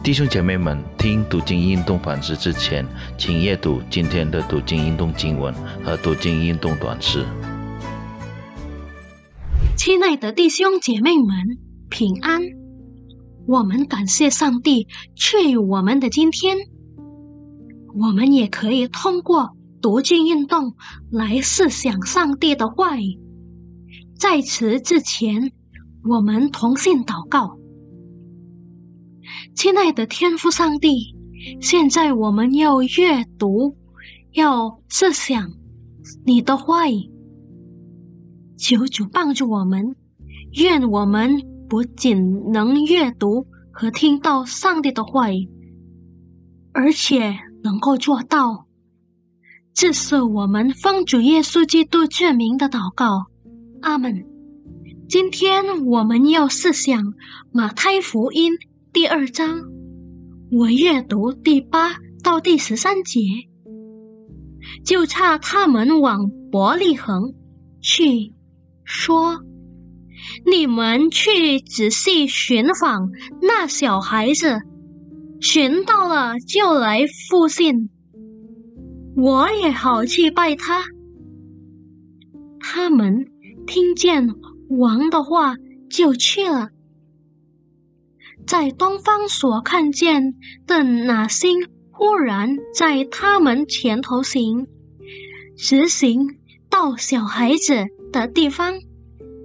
弟兄姐妹们，听读经运动反思之前，请阅读今天的读经运动经文和读经运动短诗。亲爱的弟兄姐妹们，平安！我们感谢上帝赐予我们的今天。我们也可以通过读经运动来思想上帝的话语。在此之前，我们同心祷告。亲爱的天父上帝，现在我们要阅读，要思想你的话，求主帮助我们。愿我们不仅能阅读和听到上帝的话语，而且能够做到。这是我们奉主耶稣基督证明的祷告。阿门。今天我们要思想马太福音。第二章，我阅读第八到第十三节，就差他们往伯利恒去，说：“你们去仔细寻访那小孩子，寻到了就来复信，我也好去拜他。”他们听见王的话，就去了。在东方所看见的那星，忽然在他们前头行，直行到小孩子的地方，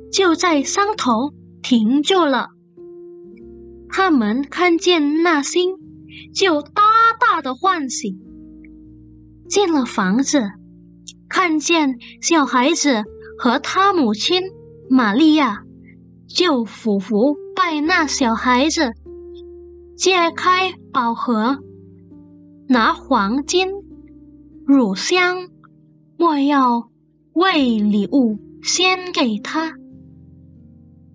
就在山头停住了。他们看见那星，就大大的欢喜。进了房子，看见小孩子和他母亲玛利亚，就俯伏。拜那小孩子，揭开宝盒，拿黄金、乳香、莫要为礼物先给他。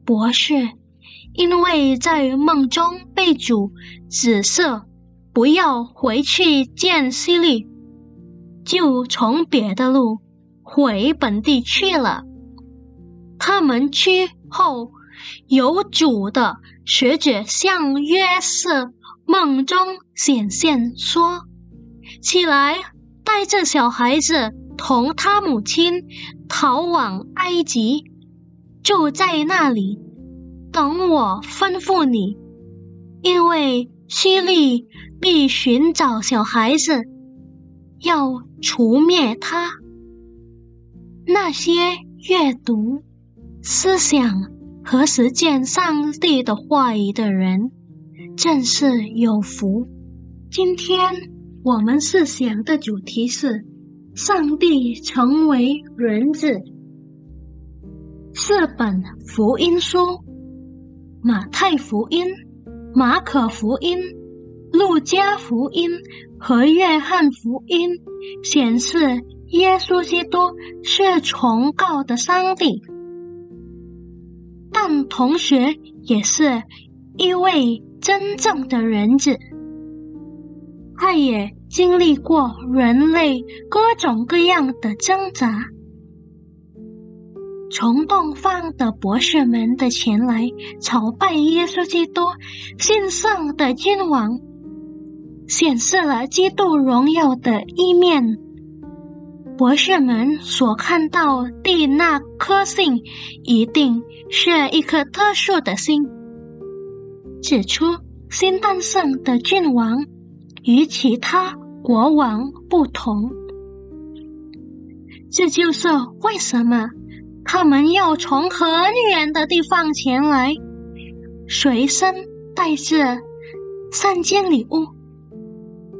博士，因为在梦中被主指示不要回去见西利，就从别的路回本地去了。他们去后。有主的学者向约瑟梦中显现，说：“起来，带着小孩子同他母亲逃往埃及，就在那里等我吩咐你，因为希利必寻找小孩子，要除灭他。那些阅读思想。”和实践上帝的话语的人，正是有福。今天我们思想的主题是：上帝成为人子。四本福音书：马太福音、马可福音、路加福音和约翰福音，显示耶稣基督是崇高的上帝。同学也是一位真正的人子，他也经历过人类各种各样的挣扎。从东方的博士们的前来朝拜耶稣基督，信上的君王，显示了基督荣耀的一面。博士们所看到的那颗星，一定是一颗特殊的星，指出新诞生的君王与其他国王不同。这就是为什么他们要从很远的地方前来，随身带着三件礼物：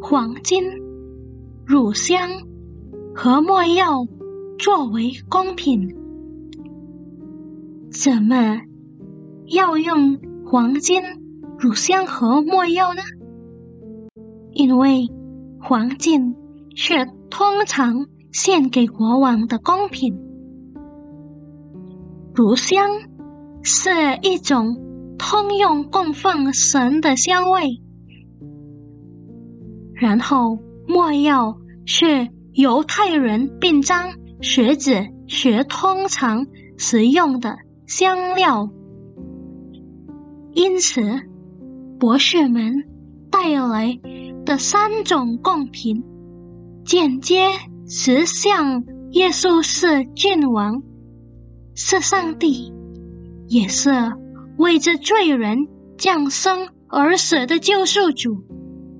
黄金、乳香。和墨药作为贡品，怎么要用黄金、乳香和墨药呢？因为黄金是通常献给国王的贡品，乳香是一种通用供奉神的香味，然后墨药是。犹太人并将学子学通常使用的香料，因此博士们带来的三种贡品，间接实相耶稣是君王，是上帝，也是为这罪人降生而死的救赎主。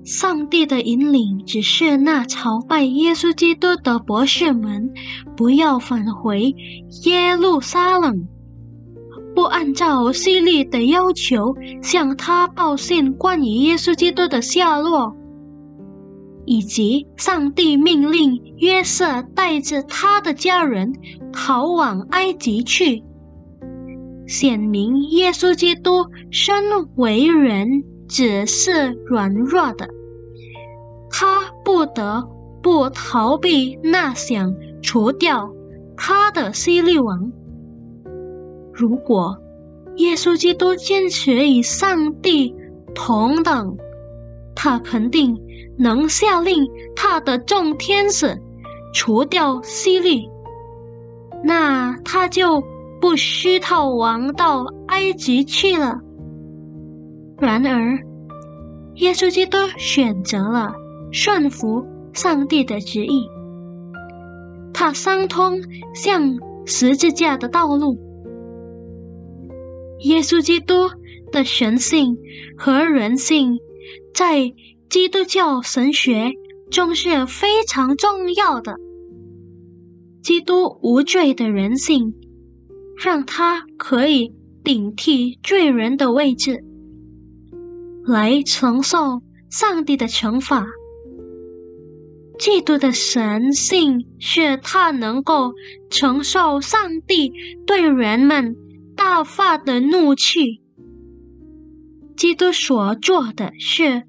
上帝的引领只是那朝拜耶稣基督的博士们不要返回耶路撒冷，不按照希律的要求向他报信关于耶稣基督的下落，以及上帝命令约瑟带着他的家人逃往埃及去，显明耶稣基督身为人只是软弱的。他不得不逃避那想除掉他的希律王。如果耶稣基督坚持与上帝同等，他肯定能下令他的众天使除掉希律，那他就不需逃亡到埃及去了。然而，耶稣基督选择了。顺服上帝的旨意，他相通向十字架的道路。耶稣基督的神性和人性，在基督教神学中是非常重要的。基督无罪的人性，让他可以顶替罪人的位置，来承受上帝的惩罚。基督的神性是他能够承受上帝对人们大发的怒气。基督所做的是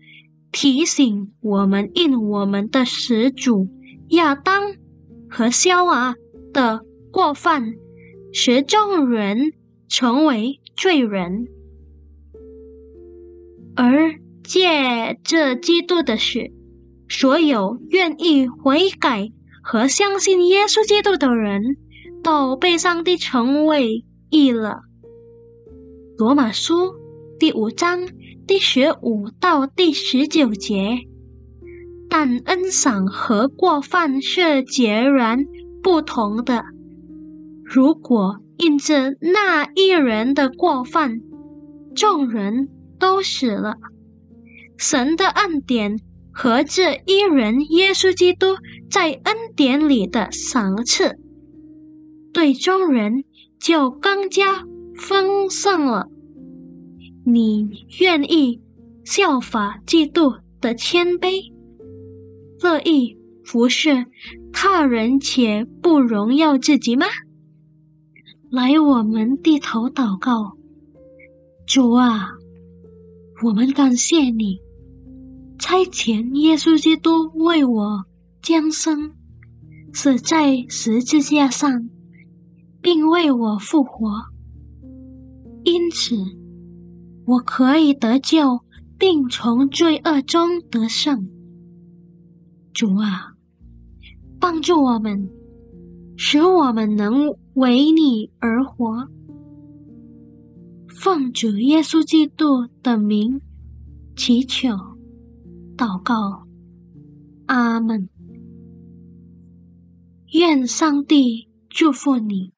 提醒我们，因我们的始祖亚当和夏娃的过犯，使众人成为罪人，而借这基督的血。所有愿意悔改和相信耶稣基督的人都被上帝成为义了。罗马书第五章第十五到第十九节，但恩赏和过犯是截然不同的。如果因着那一人的过犯，众人都死了，神的恩典。和这一人耶稣基督在恩典里的赏赐，对众人就更加丰盛了。你愿意效法基督的谦卑，乐意服侍他人且不荣耀自己吗？来，我们低头祷告，主啊，我们感谢你。差遣耶稣基督为我降生，死在十字架上，并为我复活。因此，我可以得救，并从罪恶中得胜。主啊，帮助我们，使我们能为你而活。奉主耶稣基督的名祈求。祷告，阿门。愿上帝祝福你。